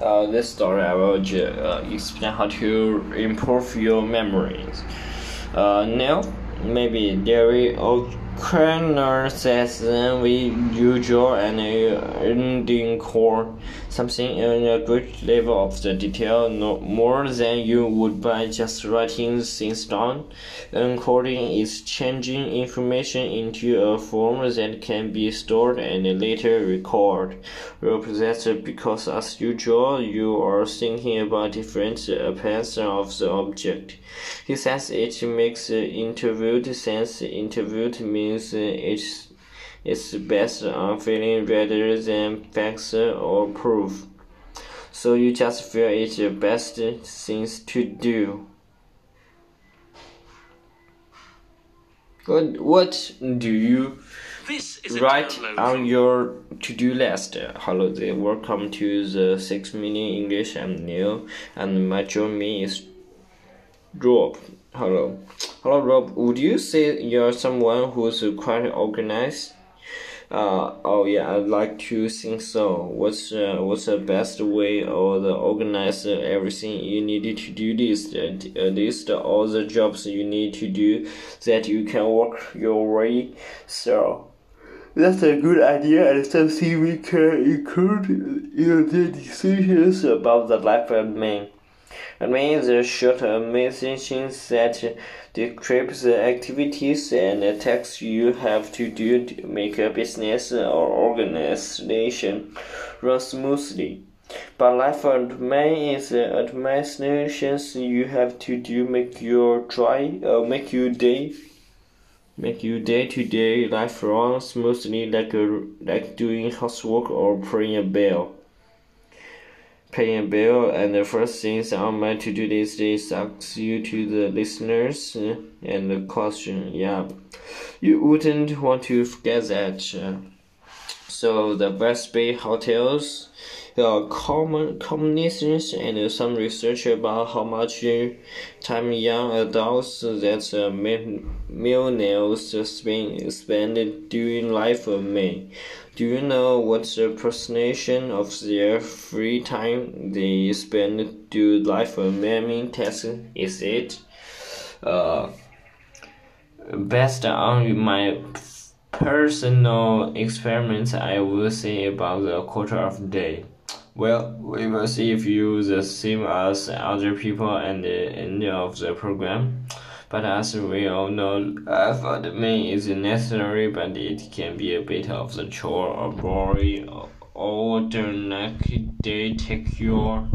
uh, this story I will uh, explain how to improve your memories. Uh, now, maybe there is Kerner says then we usual and ending core something in a great level of the detail, no more than you would by just writing things down. Encoding is changing information into a form that can be stored and later recorded. That's because as usual you are thinking about different aspects of the object. He says it makes interviewed sense. Interviewed means it's it's based on feeling rather than facts or proof. So you just feel it's the best things to do. What what do you write on your to-do list? Hello there, welcome to the six minute English. I'm Neil, and my me is Rob. Hello, hello Rob. Would you say you're someone who's quite organized? Uh, oh yeah, I'd like to think so. What's uh, what's the best way or the organize everything you needed to do this uh, list all the jobs you need to do that you can work your way through. That's a good idea and something we can include in the decisions about the life admin. The short messages that describes the activities and tasks you have to do to make a business or organization run smoothly. But life admin is the administrations you have to do make your try uh, make your day make your day to day life run smoothly like a, like doing housework or paying a bill paying bill, and the first things on my to-do list is ask you to the listeners uh, and the question. Yeah, you wouldn't want to forget that. Uh, so the West Bay hotels, uh, common combinations, and some research about how much time young adults that millennials spend spend during life admin. Do you know what the percentage of their free time they spend during life memory test is it? Uh, based on my personal experiments, I will say about a quarter of a day. Well, we will see if you the same as other people at the end of the program. But as we all know, effort may is necessary, but it can be a bit of the chore or boring or alternate day take your